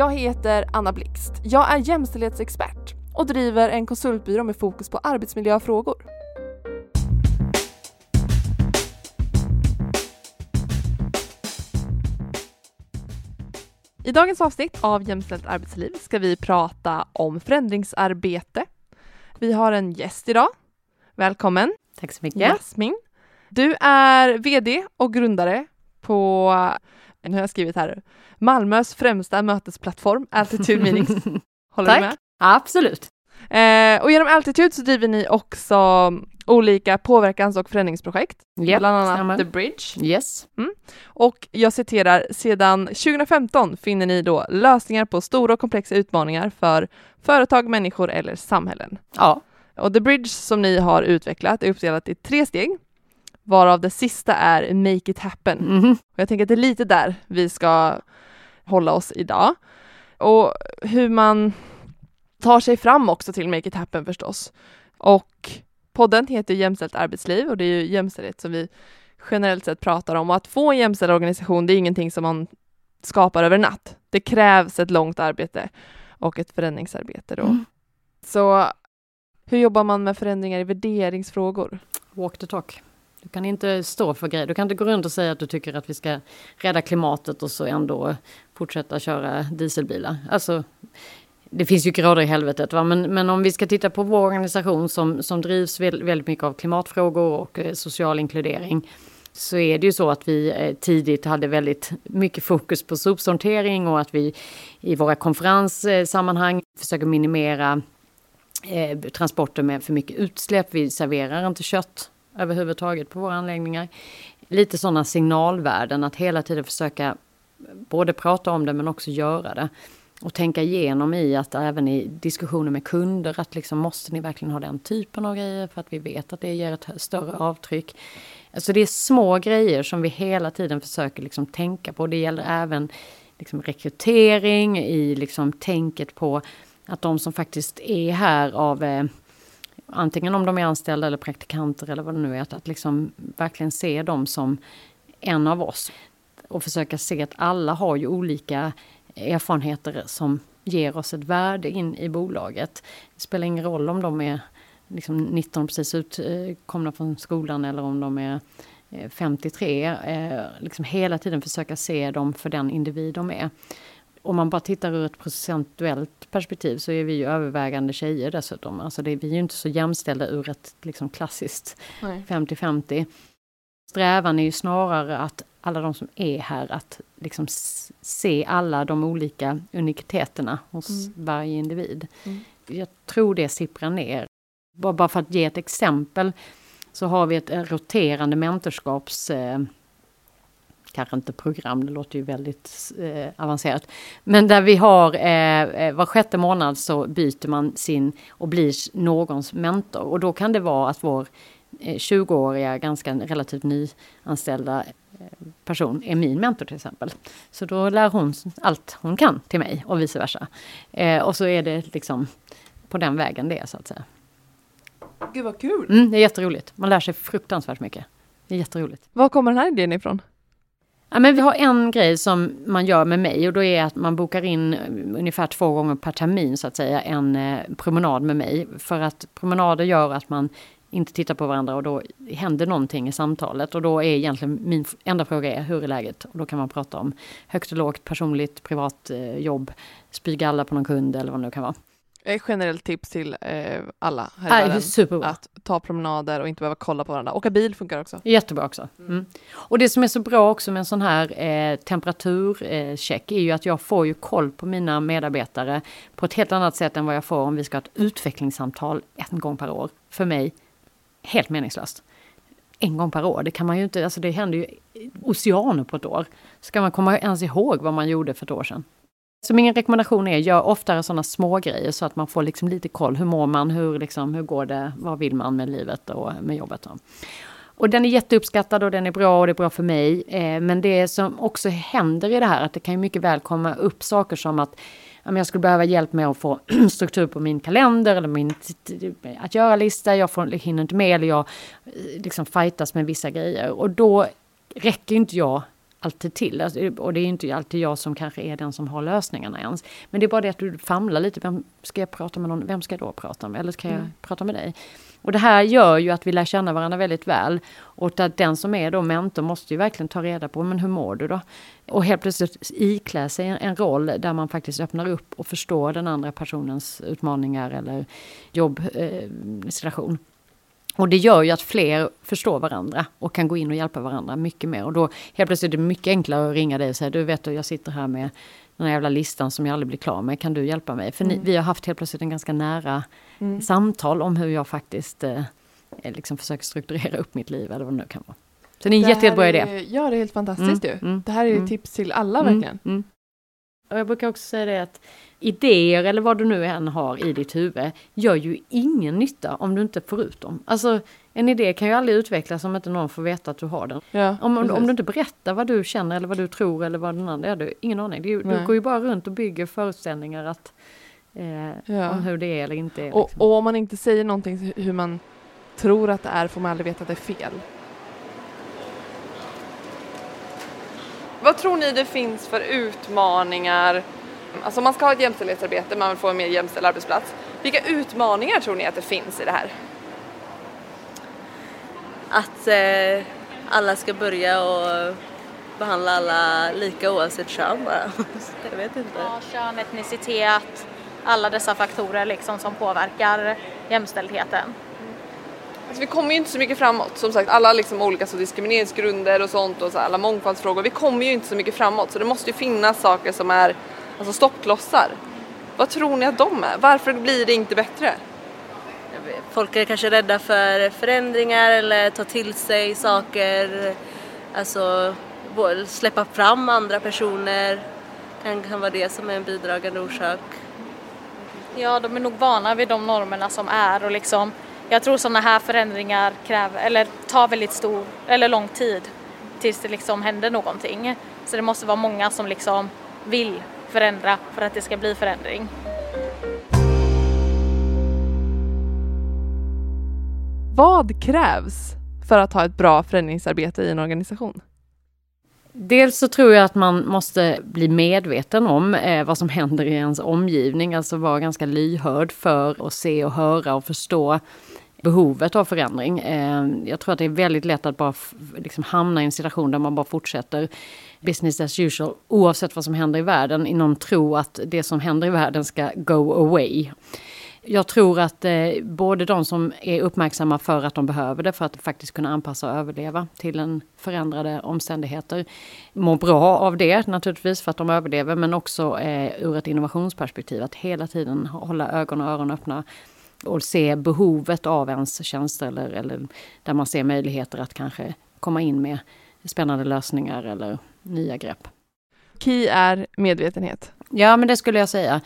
Jag heter Anna Blixt. Jag är jämställdhetsexpert och driver en konsultbyrå med fokus på arbetsmiljöfrågor. I dagens avsnitt av Jämställt arbetsliv ska vi prata om förändringsarbete. Vi har en gäst idag. Välkommen! Tack så mycket. Jasmin. Du är VD och grundare på, nu har jag skrivit här, Malmös främsta mötesplattform Altitude Meetings. Håller Tack. du med? Absolut. Eh, och genom Altitude så driver ni också olika påverkans och förändringsprojekt, Japp, bland annat stämmer. The Bridge. Yes. Och jag citerar, sedan 2015 finner ni då lösningar på stora och komplexa utmaningar för företag, människor eller samhällen. Ja. Och The Bridge som ni har utvecklat är uppdelat i tre steg, varav det sista är Make It Happen. Mhm. Och jag tänker att det är lite där vi ska hålla oss idag. Och hur man tar sig fram också till Make It Happen förstås. Och podden heter Jämställt arbetsliv och det är ju jämställdhet som vi generellt sett pratar om. Och att få en jämställd organisation, det är ingenting som man skapar över en natt. Det krävs ett långt arbete och ett förändringsarbete då. Mm. Så hur jobbar man med förändringar i värderingsfrågor? Walk the talk. Du kan inte stå för grejer. Du kan inte gå runt och säga att du tycker att vi ska rädda klimatet och så ändå fortsätta köra dieselbilar. Alltså, det finns ju grader i helvetet. Va? Men, men om vi ska titta på vår organisation som, som drivs väldigt mycket av klimatfrågor och eh, social inkludering. Så är det ju så att vi eh, tidigt hade väldigt mycket fokus på sopsortering och att vi i våra konferenssammanhang försöker minimera eh, transporter med för mycket utsläpp. Vi serverar inte kött överhuvudtaget på våra anläggningar. Lite sådana signalvärden att hela tiden försöka både prata om det men också göra det. Och tänka igenom i att även i diskussioner med kunder att liksom måste ni verkligen ha den typen av grejer för att vi vet att det ger ett större avtryck. Alltså det är små grejer som vi hela tiden försöker liksom tänka på. Det gäller även liksom rekrytering i liksom tänket på att de som faktiskt är här av eh, antingen om de är anställda eller praktikanter eller vad det nu är, att, att liksom verkligen se dem som en av oss. Och försöka se att alla har ju olika erfarenheter som ger oss ett värde in i bolaget. Det spelar ingen roll om de är liksom 19 precis utkomna från skolan eller om de är eh, 53. Eh, liksom hela tiden försöka se dem för den individ de är. Om man bara tittar ur ett procentuellt perspektiv så är vi ju övervägande tjejer dessutom. Alltså det, vi är ju inte så jämställda ur ett liksom klassiskt Nej. 50-50. Strävan är ju snarare att alla de som är här, att liksom se alla de olika unikiteterna hos Mm. varje individ. Mm. Jag tror det sipprar ner. Bara, för att ge ett exempel så har vi ett eh, roterande mentorskaps... Kanske inte program, det låter ju väldigt eh, avancerat. Men där vi har eh, eh, var sjätte månad så byter man sin och blir någons mentor. Och då kan det vara att vår eh, 20-åriga, ganska relativt nyanställda eh, person är min mentor till exempel. Så då lär hon allt hon kan till mig och vice versa. Eh, och så är det liksom på den vägen det är så att säga. Gud vad kul! Mm, det är jätteroligt. Man lär sig fruktansvärt mycket. Det är jätteroligt. Var kommer den här idén ifrån? Ja, men vi har en grej som man gör med mig och då är att man bokar in eh, ungefär två gånger per termin så att säga en eh, promenad med mig. För att promenader gör att man inte tittar på varandra och då händer någonting i samtalet. Och då är egentligen min enda fråga är hur är läget? Och då kan man prata om högt och lågt, personligt, privat, eh, jobb, spygalla på någon kund eller vad det nu kan vara. Ett generellt tips till eh, alla här i världen. Att ta promenader och inte behöva kolla på varandra. Åka bil funkar också. Jättebra också. Mm. Och det som är så bra också med en sån här eh, temperaturcheck är ju att jag får ju koll på mina medarbetare på ett helt annat sätt än vad jag får om vi ska ha ett utvecklingssamtal en gång per år. För mig, helt meningslöst. En gång per år, det kan man ju inte, alltså det händer ju oceaner på ett år. Ska man komma ens ihåg vad man gjorde för ett år sedan? Så min rekommendation är, gör oftare sådana små grejer så att man får liksom lite koll. Hur mår man? Hur, liksom, hur går det? Vad vill man med livet och med jobbet? Då? Och den är jätteuppskattad och den är bra och det är bra för mig. Eh, men det som också händer i det här, att det kan ju mycket väl komma upp saker som att ja, jag skulle behöva hjälp med att få struktur på min kalender eller min att göra-lista. Jag får, hinner inte med eller jag eh, liksom fightas med vissa grejer. Och då räcker inte jag alltid till. Alltså, och det är inte alltid jag som kanske är den som har lösningarna ens. Men det är bara det att du famlar lite. Vem ska jag prata med någon? Vem ska jag då prata med? Eller ska jag mm. prata med dig? Och det här gör ju att vi lär känna varandra väldigt väl. Och att den som är då mentor måste ju verkligen ta reda på, men hur mår du då? Och helt plötsligt iklä sig en roll där man faktiskt öppnar upp och förstår den andra personens utmaningar eller jobbsituation. Eh, och det gör ju att fler förstår varandra och kan gå in och hjälpa varandra mycket mer. Och då helt plötsligt är det mycket enklare att ringa dig och säga du vet jag sitter här med den här jävla listan som jag aldrig blir klar med, kan du hjälpa mig? För mm. ni, vi har haft helt plötsligt en ganska nära mm. samtal om hur jag faktiskt eh, eh, liksom försöker strukturera upp mitt liv eller vad det nu kan vara. Så det är en jätte, jättebra idé. Ja, det är helt fantastiskt mm. ju. Mm. Det här är ju mm. tips till alla mm. verkligen. Och jag brukar också säga det att idéer eller vad du nu än har i ditt huvud gör ju ingen nytta om du inte får ut dem. Alltså en idé kan ju aldrig utvecklas om inte någon får veta att du har den. Ja, om, om, du inte berättar vad du känner eller vad du tror eller vad den andra är, du ingen aning. Du, du går ju bara runt och bygger föreställningar att, eh, ja. om hur det är eller inte är. Och, liksom. och om man inte säger någonting hur man tror att det är får man aldrig veta att det är fel. Vad tror ni det finns för utmaningar? Alltså man ska ha ett jämställdhetsarbete, man vill få en mer jämställd arbetsplats. Vilka utmaningar tror ni att det finns i det här? Att eh, alla ska börja och behandla alla lika oavsett kön bara. Jag vet inte. Ja, kön, etnicitet, alla dessa faktorer liksom som påverkar jämställdheten. Alltså vi kommer ju inte så mycket framåt. Som sagt, alla liksom olika så diskrimineringsgrunder och sånt och så alla mångfaldsfrågor. Vi kommer ju inte så mycket framåt så det måste ju finnas saker som är alltså stoppklossar. Vad tror ni att de är? Varför blir det inte bättre? Folk är kanske rädda för förändringar eller ta till sig saker. Alltså släppa fram andra personer. Kan, kan vara det som är en bidragande orsak. Ja, de är nog vana vid de normerna som är och liksom jag tror sådana här förändringar kräver, eller tar väldigt stor, eller lång tid tills det liksom händer någonting. Så det måste vara många som liksom vill förändra för att det ska bli förändring. Vad krävs för att ha ett bra förändringsarbete i en organisation? Dels så tror jag att man måste bli medveten om eh, vad som händer i ens omgivning, alltså vara ganska lyhörd för att se och höra och förstå behovet av förändring. Eh, jag tror att det är väldigt lätt att bara liksom hamna i en situation där man bara fortsätter business as usual oavsett vad som händer i världen i någon tro att det som händer i världen ska go away. Jag tror att eh, både de som är uppmärksamma för att de behöver det för att faktiskt kunna anpassa och överleva till en förändrade omständigheter mår bra av det naturligtvis för att de överlever men också eh, ur ett innovationsperspektiv att hela tiden hålla ögon och öron öppna och se behovet av ens tjänster eller, eller där man ser möjligheter att kanske komma in med spännande lösningar eller nya grepp. Key är medvetenhet. Ja, men det skulle jag säga.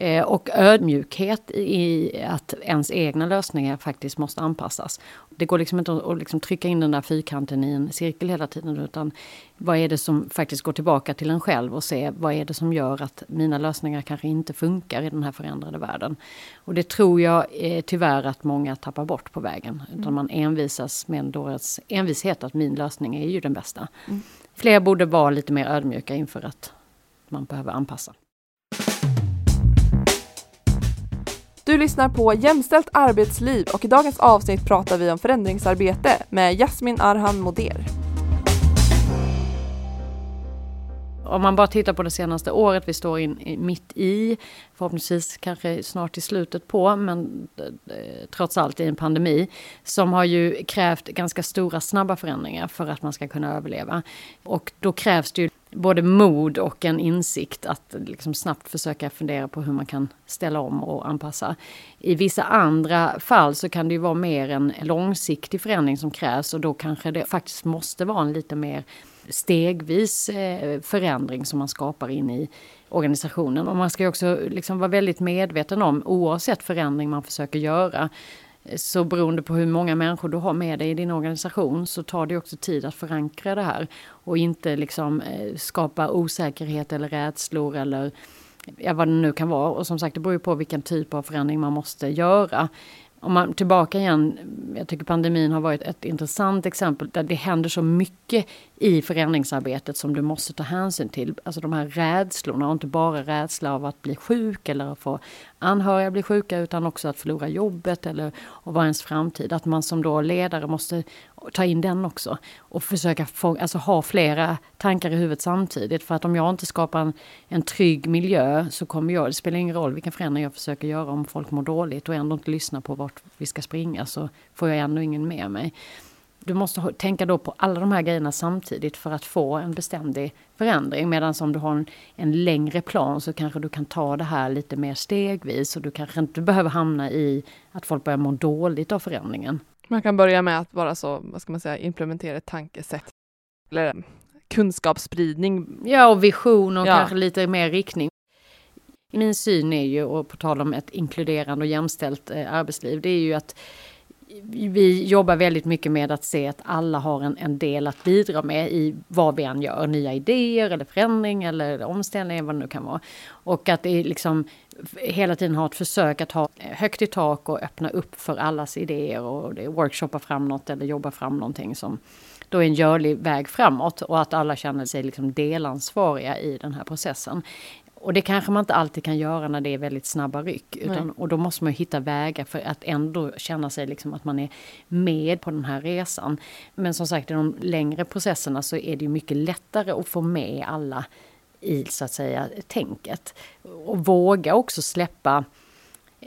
Eh, och ödmjukhet i att ens egna lösningar faktiskt måste anpassas. Det går liksom inte att liksom trycka in den där fyrkanten i en cirkel hela tiden utan vad är det som faktiskt går tillbaka till en själv och se vad är det som gör att mina lösningar kanske inte funkar i den här förändrade världen. Och det tror jag eh, tyvärr att många tappar bort på vägen. Utan mm. man envisas med en dåres envishet att min lösning är ju den bästa. Mm. Fler borde vara lite mer ödmjuka inför att man behöver anpassa. Du lyssnar på Jämställt arbetsliv och i dagens avsnitt pratar vi om förändringsarbete med Jasmin Arhan Moder. Om man bara tittar på det senaste året vi står in, mitt i, förhoppningsvis kanske snart i slutet på, men trots allt i en pandemi, som har ju krävt ganska stora snabba förändringar för att man ska kunna överleva. Och då krävs det ju både mod och en insikt att liksom snabbt försöka fundera på hur man kan ställa om och anpassa. I vissa andra fall så kan det ju vara mer en långsiktig förändring som krävs och då kanske det faktiskt måste vara en lite mer stegvis eh, förändring som man skapar in i organisationen. Och man ska ju också liksom vara väldigt medveten om, oavsett förändring man försöker göra, så beroende på hur många människor du har med dig i din organisation så tar det också tid att förankra det här. Och inte liksom eh, skapa osäkerhet eller rädslor eller ja, vad det nu kan vara. Och som sagt, det beror ju på vilken typ av förändring man måste göra om man tillbaka igen, jag tycker pandemin har varit ett intressant exempel där det händer så mycket i förändringsarbetet som du måste ta hänsyn till. Alltså de här rädslorna och inte bara rädsla av att bli sjuk eller att få anhöriga bli sjuka utan också att förlora jobbet eller att vara ens framtid. Att man som då ledare måste ta in den också och försöka få, alltså ha flera tankar i huvudet samtidigt. För att om jag inte skapar en, en trygg miljö så kommer jag, det spelar ingen roll vilken förändring jag försöker göra om folk mår dåligt och ändå inte lyssnar på vart vi ska springa så får jag ändå ingen med mig. Du måste tänka då på alla de här grejerna samtidigt för att få en beständig förändring. Medan om du har en, en, längre plan så kanske du kan ta det här lite mer stegvis och du kanske inte behöver hamna i att folk börjar må dåligt av förändringen. Man kan börja med att bara så, vad ska man säga, implementera ett tankesätt. Eller kunskapsspridning. Ja, och vision och ja. kanske lite mer riktning. Min syn är ju, och på tal om ett inkluderande och jämställt eh, arbetsliv, det är ju att vi jobbar väldigt mycket med att se att alla har en, en del att bidra med i vad vi än gör. Nya idéer eller förändring eller omställning, vad det nu kan vara. Och att det liksom hela tiden ha ett försök att ha högt i tak och öppna upp för allas idéer och workshoppa fram något eller jobba fram någonting som då är en görlig väg framåt och att alla känner sig liksom delansvariga i den här processen. Och det kanske man inte alltid kan göra när det är väldigt snabba ryck. Utan, och då måste man hitta vägar för att ändå känna sig liksom att man är med på den här resan. Men som sagt i de längre processerna så är det mycket lättare att få med alla i så att säga tänket. Och våga också släppa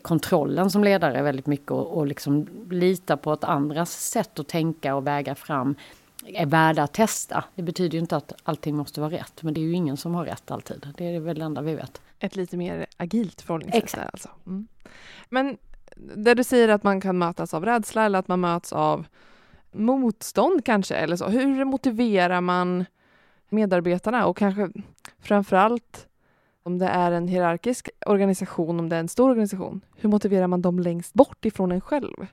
kontrollen som ledare väldigt mycket och, och liksom lita på att andras sätt att tänka och väga fram är värda att testa. Det betyder ju inte att allting måste vara rätt, men det är ju ingen som har rätt alltid. Det är väl det enda vi vet. Ett lite mer agilt förhållningssätt Exakt. alltså. Mm. Men där du säger att man kan mötas av rädsla eller att man möts av motstånd kanske, eller så. Hur motiverar man medarbetarna och kanske framförallt om det är en hierarkisk organisation, om det är en stor organisation, hur motiverar man dem längst bort ifrån en själv?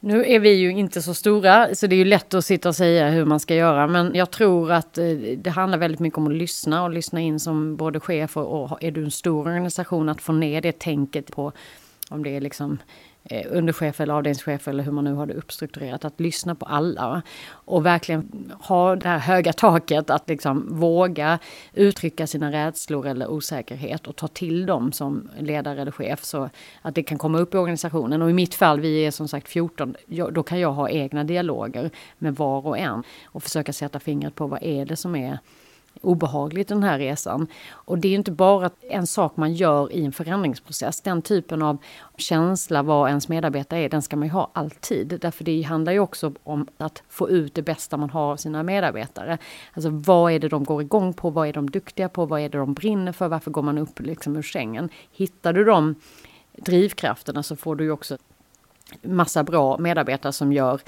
Nu är vi ju inte så stora, så det är ju lätt att sitta och säga hur man ska göra. Men jag tror att eh, det handlar väldigt mycket om att lyssna och lyssna in som både chef och, och är du en stor organisation att få ner det tänket på om det är liksom Eh, underchef eller avdelningschef eller hur man nu har det uppstrukturerat, att lyssna på alla. Och verkligen ha det här höga taket att liksom våga uttrycka sina rädslor eller osäkerhet och ta till dem som ledare eller chef så att det kan komma upp i organisationen. Och i mitt fall, vi är som sagt 14, då kan jag ha egna dialoger med var och en och försöka sätta fingret på vad är det som är obehagligt den här resan. Och det är inte bara en sak man gör i en förändringsprocess. Den typen av känsla vad ens medarbetare är, den ska man ju ha alltid. Därför det handlar ju också om att få ut det bästa man har av sina medarbetare. Alltså vad är det de går igång på? Vad är de duktiga på? Vad är det de brinner för? Varför går man upp liksom ur sängen? Hittar du de drivkrafterna så får du ju också massa bra medarbetare som gör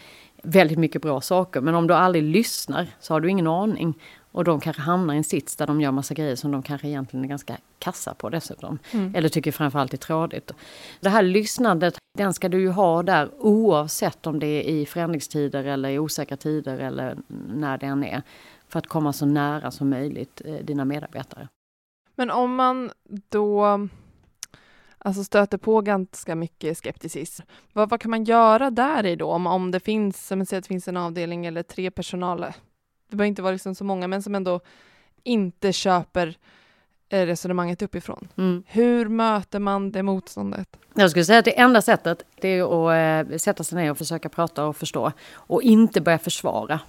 väldigt mycket bra saker. Men om du aldrig lyssnar så har du ingen aning. Och de kanske hamnar i en sits där de gör massa grejer som de kanske egentligen är ganska kassa på dessutom. Mm. Eller tycker framförallt är trådigt. Det här lyssnandet, den ska du ju ha där oavsett om det är i förändringstider eller i osäkra tider eller när det än är. För att komma så nära som möjligt eh, dina medarbetare. Men om man då alltså stöter på ganska mycket skepticism. Vad, vad kan man göra där i då? Om, om det finns, om att det finns en avdelning eller tre personal det behöver inte vara liksom så många, men som ändå inte köper eh, resonemanget uppifrån. Mm. Hur möter man det motståndet? Jag skulle säga att det enda sättet det är att äh, sätta sig ner och försöka prata och förstå. Och inte börja försvara.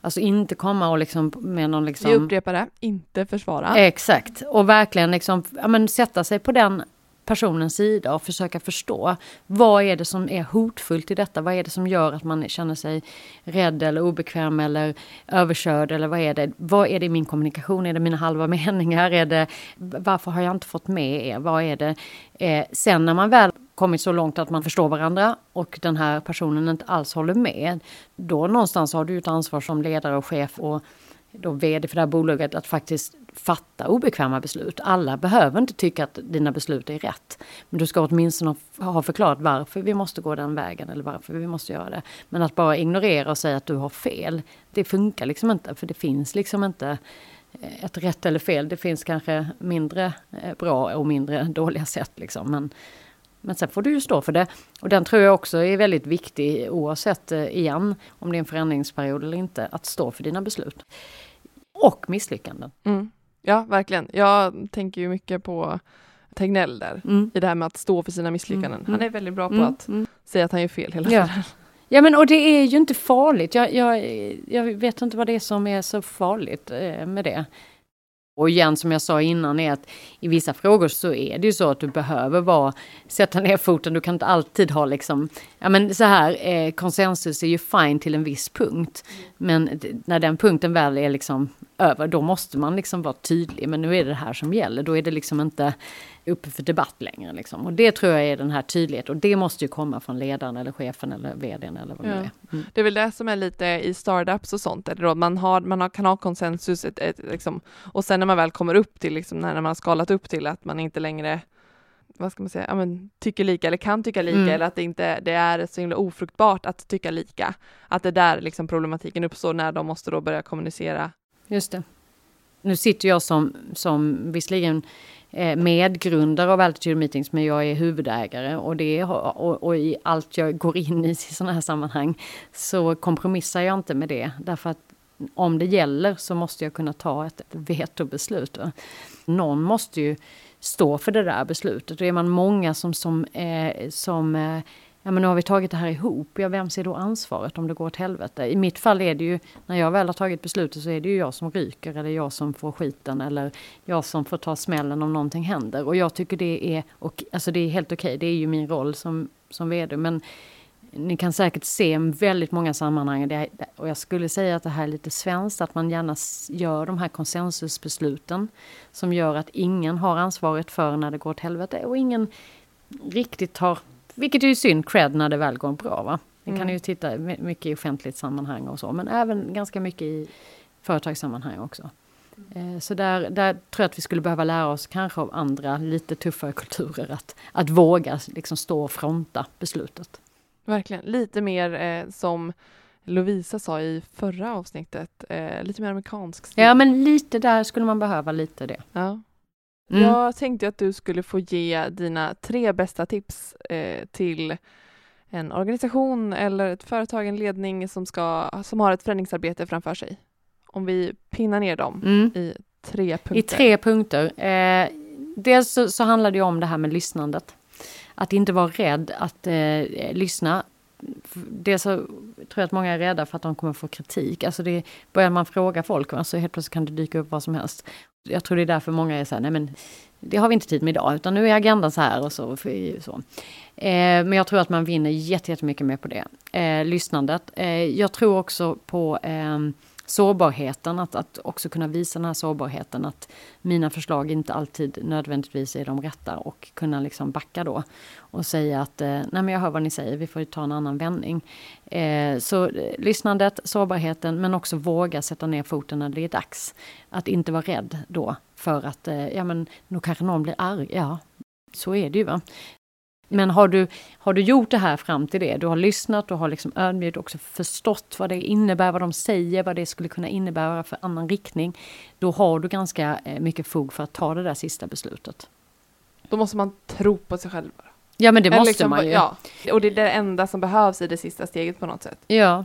Alltså inte komma och liksom med någon liksom... Vi upprepar det, inte försvara. Exakt, och verkligen liksom, ja, men sätta sig på den personens sida och försöka förstå vad är det som är hotfullt i detta? Vad är det som gör att man känner sig rädd eller obekväm eller överkörd eller vad är det? Vad är det i min kommunikation? Är det mina halva meningar? Är det, varför har jag inte fått med er? Vad är det? Eh, sen när man väl kommit så långt att man förstår varandra och den här personen inte alls håller med, då någonstans har du ett ansvar som ledare och chef och då vd för det här bolaget att faktiskt fatta obekväma beslut. Alla behöver inte tycka att dina beslut är rätt. Men du ska åtminstone ha förklarat varför vi måste gå den vägen eller varför vi måste göra det. Men att bara ignorera och säga att du har fel, det funkar liksom inte. För det finns liksom inte eh, ett rätt eller fel. Det finns kanske mindre eh, bra och mindre dåliga sätt liksom. Men Men sen får du ju stå för det. Och den tror jag också är väldigt viktig oavsett eh, igen om det är en förändringsperiod eller inte, att stå för dina beslut. Och misslyckanden. Mm. Ja, verkligen. Jag tänker ju mycket på Tegnell där, Mm. i det här med att stå för sina misslyckanden. Mm, Han är väldigt bra på Mm, att mm. säga att han gör fel hela Ja. tiden. Ja men och det är ju inte farligt. Jag, jag, jag vet inte vad det är som är så farligt eh, med det. Och igen som jag sa innan är att i vissa frågor så är det ju så att du behöver vara, sätta ner foten. Du kan inte alltid ha liksom, ja men så här, eh, konsensus är ju fine till en viss punkt. Men när den punkten väl är liksom över, då måste man liksom vara tydlig. Men nu är det det här som gäller, då är det liksom inte uppe för debatt längre. Liksom. Och det tror jag är den här tydligheten. Och det måste ju komma från ledaren eller chefen eller vdn eller vad det Ja. är. Mm. Det är väl det som är lite i startups och sånt, eller då, man, har, man har, kan ha konsensus ett, ett, liksom, och sen när man väl kommer upp till, liksom, när man har skalat upp till att man inte längre vad ska man säga, ja, men, tycker lika eller kan tycka lika Mm. eller att det inte det är så himla ofruktbart att tycka lika. Att det är där liksom problematiken uppstår när de måste då börja kommunicera. Just det. Nu sitter jag som, som visserligen Eh, medgrundare av Altitude Meetings, men jag är huvudägare och, det och, och i allt jag går in i i sådana här sammanhang så kompromissar jag inte med det. Därför att om det gäller så måste jag kunna ta ett vetobeslut. Någon måste ju stå för det där beslutet. Och är man många som, som, eh, som eh, ja men nu har vi tagit det här ihop, ja vem ser då ansvaret om det går åt helvete? I mitt fall är det ju, när jag väl har tagit beslutet så är det ju jag som ryker eller jag som får skiten eller jag som får ta smällen om någonting händer. Och jag tycker det är, och, alltså det är helt okej, det är ju min roll som, som vd. Men ni kan säkert se väldigt många sammanhang, och jag skulle säga att det här är lite svenskt, att man gärna gör de här konsensusbesluten som gör att ingen har ansvaret för när det går åt helvete och ingen riktigt har, vilket är ju synd, cred när det väl går bra. Va? Kan Mm. ju titta my- mycket i offentligt sammanhang och så, men även ganska mycket i företagssammanhang också. Eh, Så där, där tror jag att vi skulle behöva lära oss kanske av andra lite tuffare kulturer att, att våga liksom stå och fronta beslutet. Verkligen, lite mer eh, som Lovisa sa i förra avsnittet, eh, lite mer amerikansk stil. Ja men lite där skulle man behöva lite det. Ja. Mm. Jag tänkte att du skulle få ge dina tre bästa tips eh, till en organisation eller ett företag, en ledning som, ska, som har ett förändringsarbete framför sig. Om vi pinnar ner dem Mm. i tre punkter. I tre punkter. Eh, dels så, så handlar det om det här med lyssnandet. Att inte vara rädd att eh, lyssna. Dels så tror jag att många är rädda för att de kommer få kritik. Alltså det, börjar man fråga folk, alltså helt plötsligt kan det dyka upp vad som helst. Jag tror det är därför många är så här, nej men det har vi inte tid med idag, utan nu är agendan så här och så. så. Eh, men jag tror att man vinner jättemycket mer på det. Eh, lyssnandet. Eh, jag tror också på ehm, sårbarheten, att, att också kunna visa den här sårbarheten, att mina förslag inte alltid nödvändigtvis är de rätta och kunna liksom backa då och säga att eh, nej men jag hör vad ni säger, vi får ju ta en annan vändning. Eh, så eh, lyssnandet, sårbarheten, men också våga sätta ner foten när det är dags. Att inte vara rädd då för att, eh, ja men då kanske någon blir arg, ja så är det ju va. Men har du, har du gjort det här fram till det, du har lyssnat och har liksom ödmjukt också förstått vad det innebär, vad de säger, vad det skulle kunna innebära för annan riktning. Då har du ganska eh, mycket fog för att ta det där sista beslutet. Då måste man tro på sig själv. Ja men det Eller måste liksom, man ju. Ja. Och det är det enda som behövs i det sista steget på något sätt. Ja,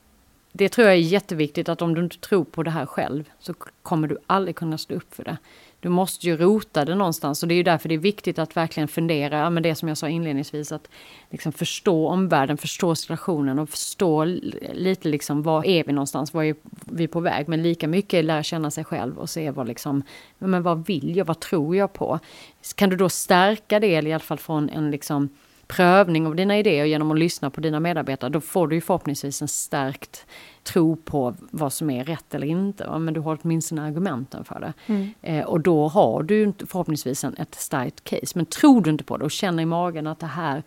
det tror jag är jätteviktigt att om du inte tror på det här själv så kommer du aldrig kunna stå upp för det. Du måste ju rota det någonstans. Och det är ju därför det är viktigt att verkligen fundera, ja, men det som jag sa inledningsvis, att liksom förstå omvärlden, förstå situationen och förstå lite liksom var är vi någonstans, var är vi på väg, men lika mycket lära känna sig själv och se vad liksom, men vad vill jag, vad tror jag på? Kan du då stärka det, eller i alla fall från en liksom prövning av dina idéer genom att lyssna på dina medarbetare, då får du ju förhoppningsvis en stärkt tro på vad som är rätt eller inte. Men du har åtminstone argumenten för det. Eh, och då har du förhoppningsvis en, ett starkt case. Men tror du inte på det och känner i magen att det här,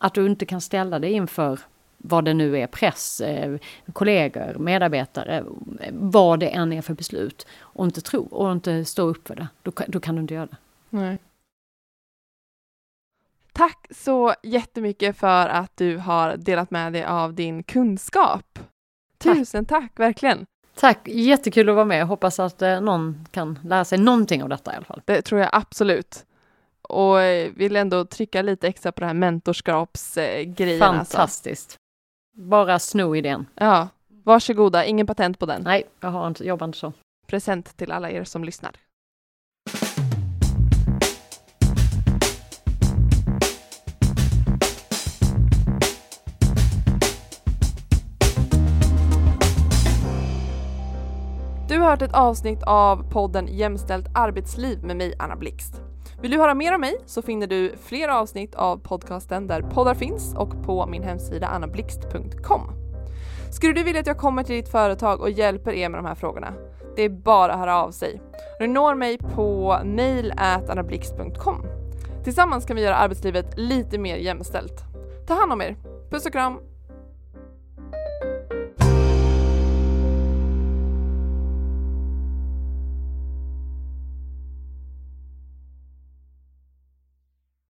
att du inte kan ställa dig inför vad det nu är, press, eh, kollegor, medarbetare, vad det än är för beslut och inte tro och inte stå upp för det, då, då kan du inte göra det. Nej. Tack så jättemycket för att du har delat med dig av din kunskap. Tack. Tusen tack, verkligen. Tack, jättekul att vara med. Hoppas att eh, någon kan lära sig någonting av detta i alla fall. Det tror jag absolut. och eh, vill ändå trycka lite extra på det här mentorskapsgrejen. Alltså. Fantastiskt. Bara sno idén. Ja, varsågoda, ingen patent på den. Nej, jag har inte, jobbar inte så. Present till alla er som lyssnar. Du har hört ett avsnitt av podden Jämställt arbetsliv med mig Anna Blixt. Vill du höra mer om mig så finner du fler avsnitt av podcasten där poddar finns och på min hemsida annablixt.com. Skulle du vilja att jag kommer till ditt företag och hjälper er med de här frågorna? Det är bara att höra av sig. Du når mig på mail annablixt.com. Tillsammans kan vi göra arbetslivet lite mer jämställt. Ta hand om er. Puss och kram!